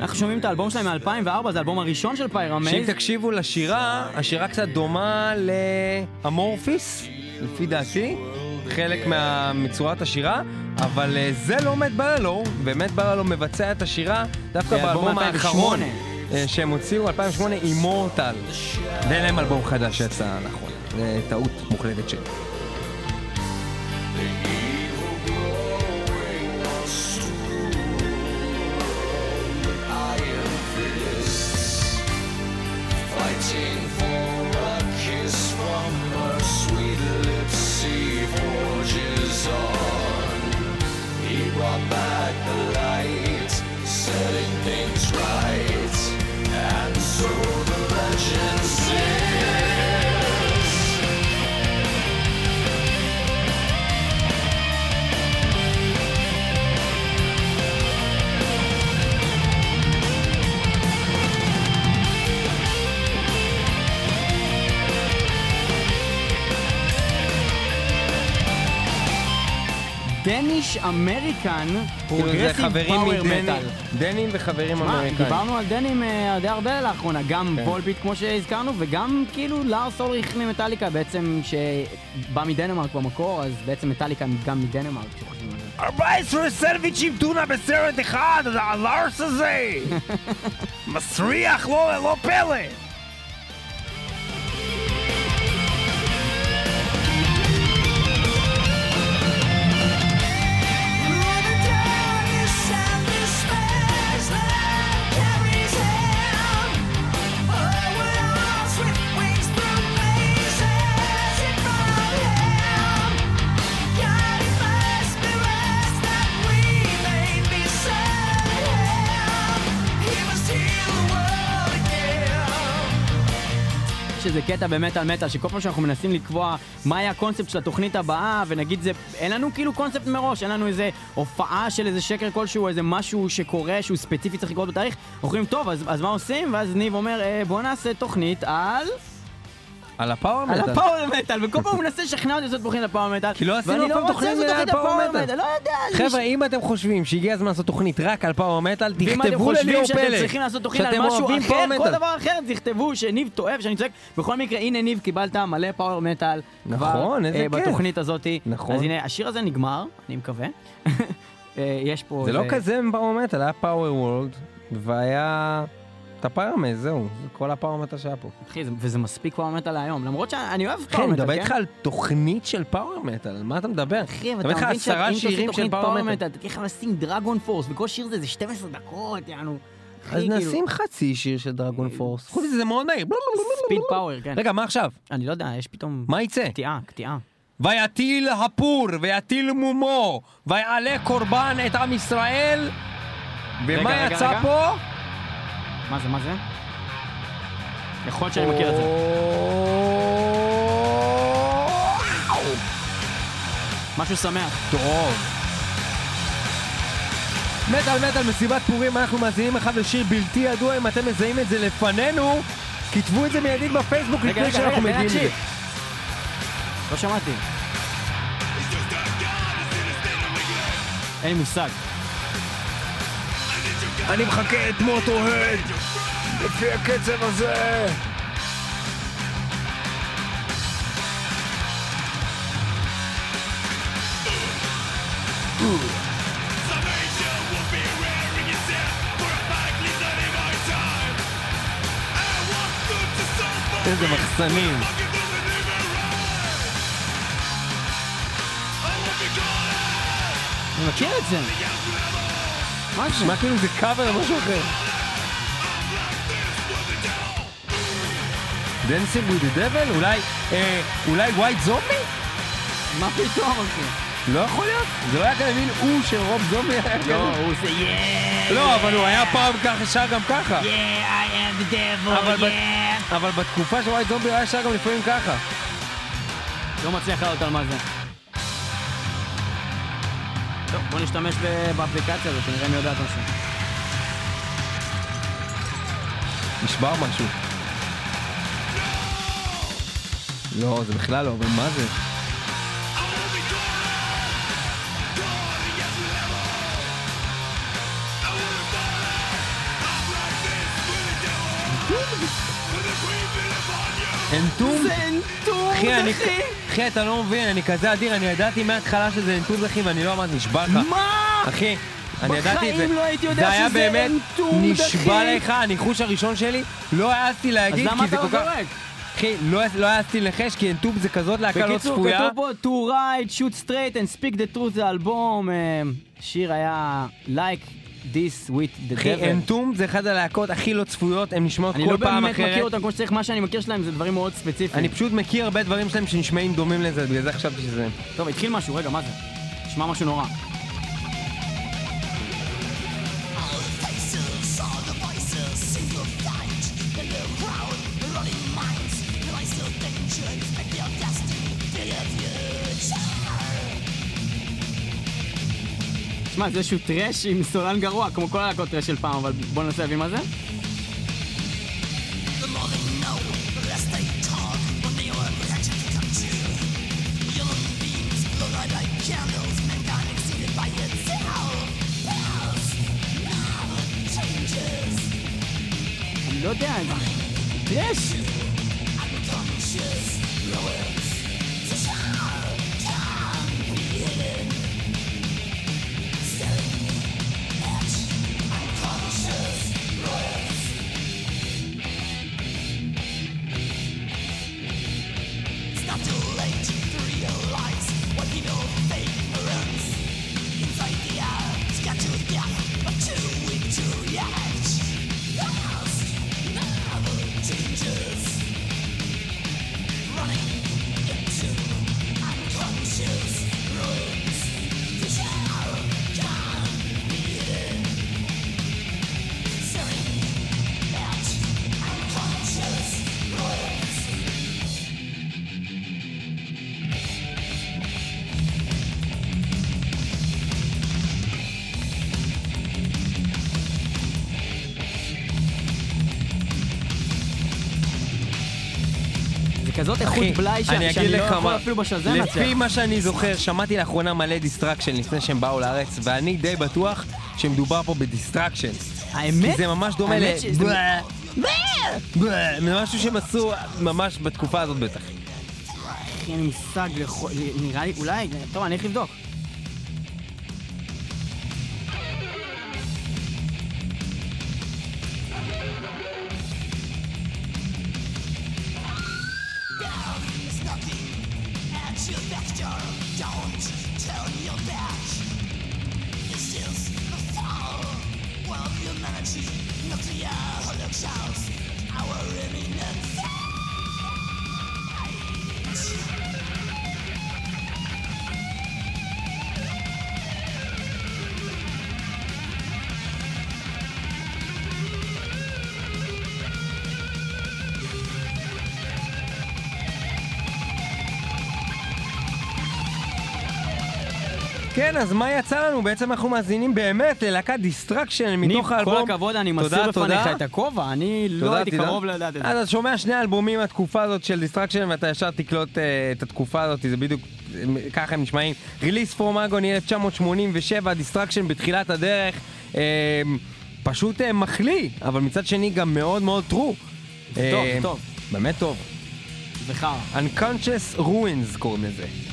אנחנו שומעים את האלבום שלהם מ-2004, זה האלבום הראשון של שאם Pyramaze. תקשיבו לשירה, השירה קצת דומה ל Amorphis, לפי דעתי, חלק מה- מצורת השירה, אבל אה, זה לא מת ברלו, ומת ברלו מבצע את השירה דווקא באלבום 2008. האחרון אה, שהם הוציאו, 2008, Immortal. ואין להם אלבום חדש שיצא נכון, זה טעות מוחלטת שלי. American, progressive חברים power metal. דנים וחברים אמריקאים. דיברנו על דנים אה, די הרבה לאחרונה, גם כן. Volbeat כמו שהזכרנו, וגם כאילו לארס אולריך ממטאליקה בעצם, שבא מדנמרק במקור, אז בעצם מטאליקה גם מדנמרק, כשחושבים על זה. 14 סנדוויצ'ים טונה בסרט אחד, הלארס הזה! מסריח, לא, לא פלא! שזה קטע במטאל מטאל, שכל פעם שאנחנו מנסים לקבוע מה יהיה הקונספט של התוכנית הבאה, ונגיד זה, אין לנו כאילו קונספט מראש, אין לנו איזה הופעה של איזה שקר כלשהו, איזה משהו שקורה, שהוא ספציפי צריך לקרות בתאריך, אנחנו אומרים, טוב, אז, אז מה עושים? ואז ניב אומר, אה, בוא נעשה תוכנית על... על ה power על מטאל. ה power metal, וכל פעם הוא מנסה לשכנע אותי לעשות תוכנית על power metal. כי לא עשינו אף פעם רוצה תוכנית על power metal. לא יודע, חבר'ה, אם אתם חושבים שהגיע הזמן לעשות תוכנית רק על power metal, ואם אתם תכתבו חושבים לליאור שאתם. צריכים לעשות תוכנית על משהו אחר, כל. דבר אחר, תכתבו שניב טועה ושאני צועק. בכל מקרה, הנה ניב, קיבלת מלא power metal. נכון, איזה אה, כיף. בתוכנית הזאת. נכון. אז הנה, השיר הזה נגמר, אני מקווה. אה, יש פה... זה לא כזה פאוור מטאל, היה פאוור וורלד, והיה... את הפיירמז, זהו, זה כל ה power metal שהיה פה. אחי, זה- וזה מספיק מטאל להיום. למרות שאני אוהב כן, power אני מדבר כן? איתך על תוכנית של מטאל, על מה אתה מדבר? אחי, אבל אתה מבין שאם תוכנית. מטאל, אתה תלך לשים DragonForce, וכל שיר זה איזה 12 דקות, יענו. אז כאילו, נשים חצי שיר של דרגון פורס. חוץ מזה זה מאוד מהיר. ספיד פאוור, כן. רגע, מה עכשיו? אני לא יודע, יש פתאום... מה יצא? קטיעה, קטיעה. ויטיל הפור, ויטיל מומו, ויעלה קורבן את עם ישראל. ומה יצא. פה? מה זה, מה זה? יכול להיות שאני מכיר את זה. משהו שמח. טוב. מטאל מטאל מסיבת פורים, אנחנו מאזינים אחד לשיר בלתי ידוע, אם אתם מזהים את זה לפנינו, כתבו את זה מיידית בפייסבוק לפני שאנחנו מגיעים. לזה. לא שמעתי. אין לי מושג. אני מחכה את מוטו-הד, לפי הקצב הזה. איזה מחסנים. אני מכיר את זה. מה זה? נשמע כאילו זה קאבר או משהו אחר. Dancing with the devil? אולי, אה, אולי ווייט זומבי? מה פתאום, אחי? לא יכול להיות? זה לא היה כזה מין הוא של רוב זומבי היה כזה? לא, הוא עושה yeah, לא, אבל הוא היה פעם ככה, שר גם ככה. yeah, I am the devil, yeah. אבל בתקופה של ווייט זומבי היה שר גם לפעמים ככה. לא מצליח לעלות על מה זה. בוא נשתמש באפליקציה הזאת, נראה מי יודע את הנושא. נשבר משהו. לא, זה בכלל לא, אבל מה זה? אנטום? זה אנטום, אחי. אחי! אחי, אתה לא מבין, אני כזה אדיר, אני ידעתי מההתחלה שזה אנטום אחי, ואני לא אמרתי, נשבע לך. מה? אחי, אני ידעתי את זה. בחיים לא הייתי יודע זה היה שזה באמת, נשבע אחי. לך, הניחוש הראשון שלי, לא העזתי אז להגיד, למה כי זה אתה כל כך... זורק? אחי, לא לא העזתי לנחש, כי אנטום זה כזאת להקה לא בקיצור, צפויה. כתוב פה to write, shoot straight and speak the truth זה אלבום, אה, שיר היה like this with the אחי, devil. אנטום זה אחד הלהקות הכי לא צפויות, הן נשמעות אני כל לא פעם באמת מכיר אחרת. אותם כמו שצריך, מה שאני מכיר שלהם זה דברים מאוד ספציפיים. אני פשוט מכיר הרבה דברים שלהם שנשמעים דומים לזה, בגלל זה חשבתי שזה... טוב, התחיל משהו, רגע, מה זה? נשמע משהו נורא. שמע, זה איזשהו thrash עם סולן גרוע, כמו כל הלהקות thrash של פעם, אבל בוא ננסה להבין מה זה. לא יודע, טראש! אחי, בלאי אני שאני אגיד שאני לא לך יכול מה, אפילו בשזם לפי להצליח. מה שאני זוכר, שמעתי לאחרונה מלא דיסטרקשן לפני שהם באו לארץ, ואני די בטוח שמדובר פה בדיסטרקשן. האמת? כי זה ממש דומה ל... בלה, משהו שהם עשו ממש בתקופה הזאת בטח. אחי, אין לי מושג, נראה לי, אולי, טוב, אני הולך לבדוק. Don't turn your back. This is the fall of humanity. Nuclear holocaust. Our imminence. כן, אז מה יצא לנו? בעצם אנחנו מאזינים באמת ללהקת Destruction מתוך האלבום. כל הכבוד, אני מסיר בפניך תודה. את הכובע, אני לא תודה, הייתי. קרוב לדעת את זה. אז אתה שומע שני אלבומים מהתקופה הזאת של Destruction ואתה ישר תקלוט אה, את התקופה הזאת, זה בדיוק ככה הם נשמעים. Release from Agony 1987, Destruction בתחילת הדרך, אה, פשוט אה, מחליא, אבל מצד שני גם מאוד מאוד true. זה טוב, זה טוב. באמת טוב. זה חרא. Unconscious Ruins קוראים לזה.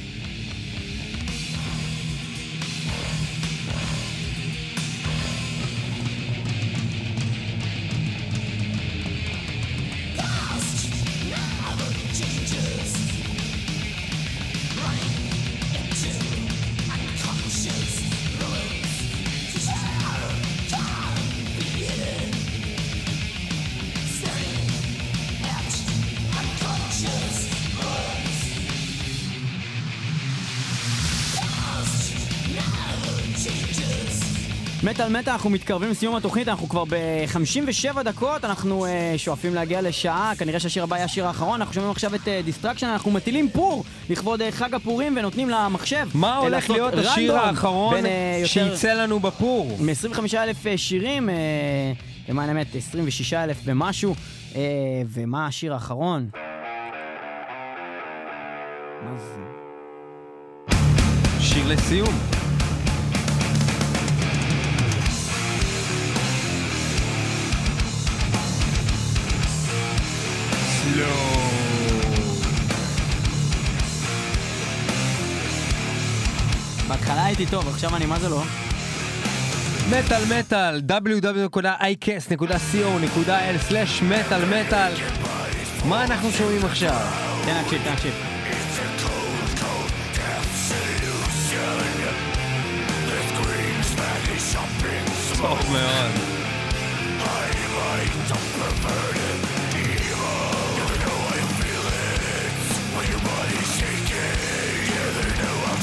מטאל מטאל, אנחנו מתקרבים לסיום התוכנית, אנחנו כבר ב-57 דקות, אנחנו אה, שואפים להגיע לשעה, כנראה שהשיר הבא יהיה השיר האחרון, אנחנו שומעים עכשיו את Destruction, אנחנו מטילים פור לכבוד אה, חג הפורים ונותנים למחשב. מה אה, הולך להיות השיר האחרון בין, אה, יותר- שיצא לנו בפור? מ-25 אלף שירים, אה, למען האמת 26 אלף ומשהו, אה, ומה השיר האחרון? מה זה? שיר לסיום. בהתחלה הייתי טוב, עכשיו אני מה זה לא? מטאל מטאל, www.icast.co.il/מטאל מטאל. מה אנחנו שומעים עכשיו? תן להקשיב, תן להקשיב. טוב מאוד.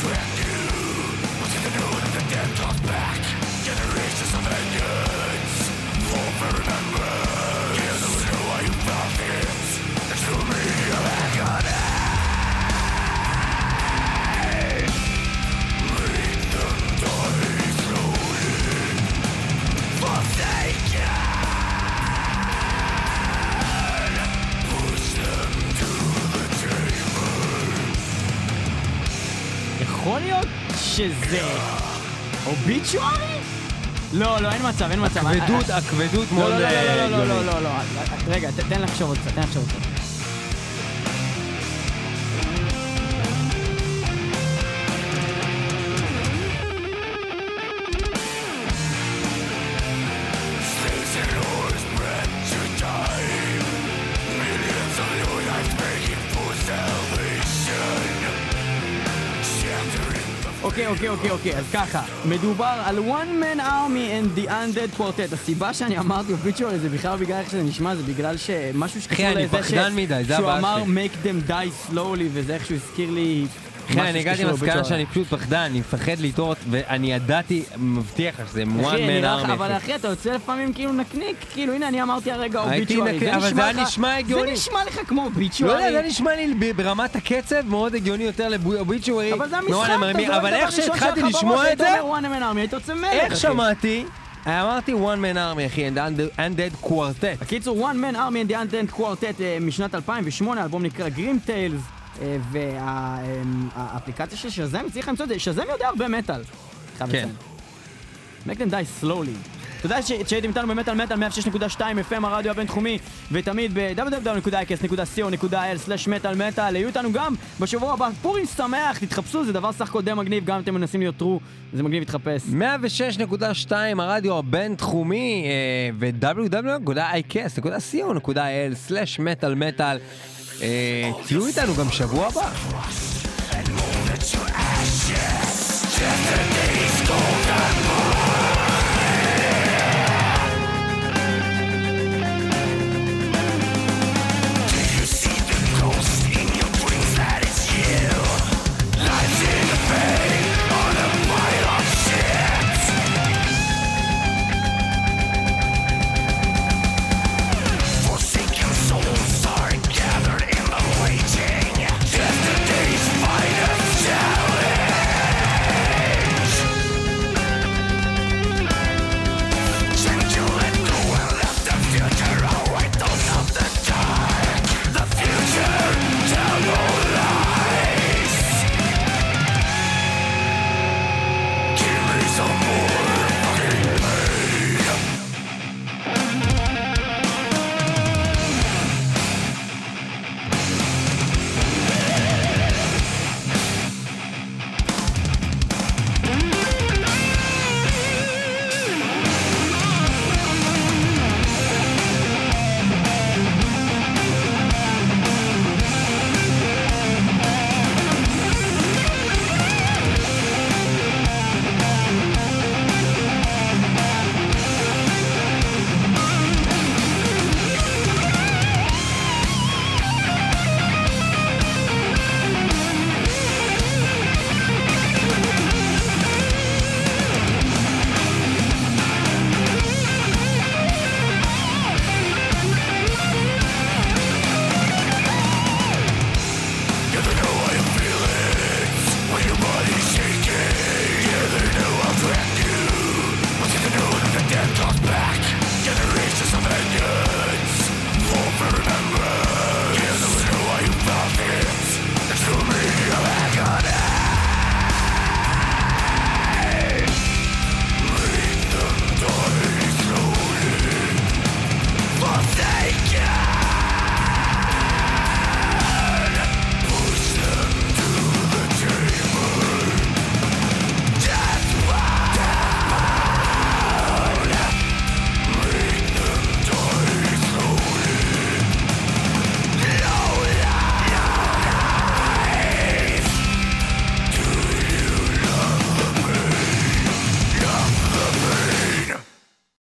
brand new. We'll take the new and the dead comes back. Generations of anger. יכול להיות שזה אוביצ'וארי? לא, לא, אין מצב, אין מצב. הכבדות, הכבדות לא, מאוד לא, לא, אה, לא, לא, לא. לא, לא, לא. רגע, תן לחשוב עוד קצת, תן לחשוב עוד קצת. אוקיי, אוקיי, אוקיי, אוקיי, אז ככה, מדובר על one man army and the undead quartet. הסיבה שאני אמרתי אופיצ'ואלי זה בכלל בגלל איך שזה נשמע, זה בגלל שמשהו שקשור אני לזה פחדן מדי, זה שהוא הבעיה אמר שלי. make them die slowly, וזה איכשהו הזכיר לי... כן, אני הגעתי למסקנה לאוביצ'וארי. שאני פשוט פחדן, אני מפחד לטעות, ואני ידעתי, מבטיח לך שזה one man לא- army. אבל אחי. אתה יוצא לפעמים כאילו נקניק, כאילו הנה אני אמרתי הרגע אוביצ'וארי, אבל זה נשמע הגיוני. זה נשמע לך כמו לא אוביצ'וארי. יודע, זה נשמע לי ברמת הקצב מאוד הגיוני יותר לבוביצ'וארי. אבל זה המשחק, אתה זורק אבל איך שהתחלתי לשמוע את זה, איך. שמעתי, אמרתי one man army אחי, and undead- undead quartet. בקיצור, One Man Army and the Undead Quartet אה, משנת 2008, האלבום נקרא גרים טיילס, והאפליקציה של שזם הצליחה למצוא את זה, שזם יודע הרבה מטאל. כן. make them die slowly. תודה שהייתם איתנו במטאל מטאל 106.2 FM הרדיו הבינתחומי ותמיד ב-www.icast.co.il/מטאל מטאל יהיו איתנו גם בשבוע הבא פורים שמח תתחפשו זה דבר סך הכל די מגניב גם אם אתם מנסים להיות טרו זה מגניב להתחפש 106.2 הרדיו הבינתחומי אה, ו-www.icast.co.il/מטאל מטאל. אה, תהיו איתנו גם שבוע הבא. Yesterday's golden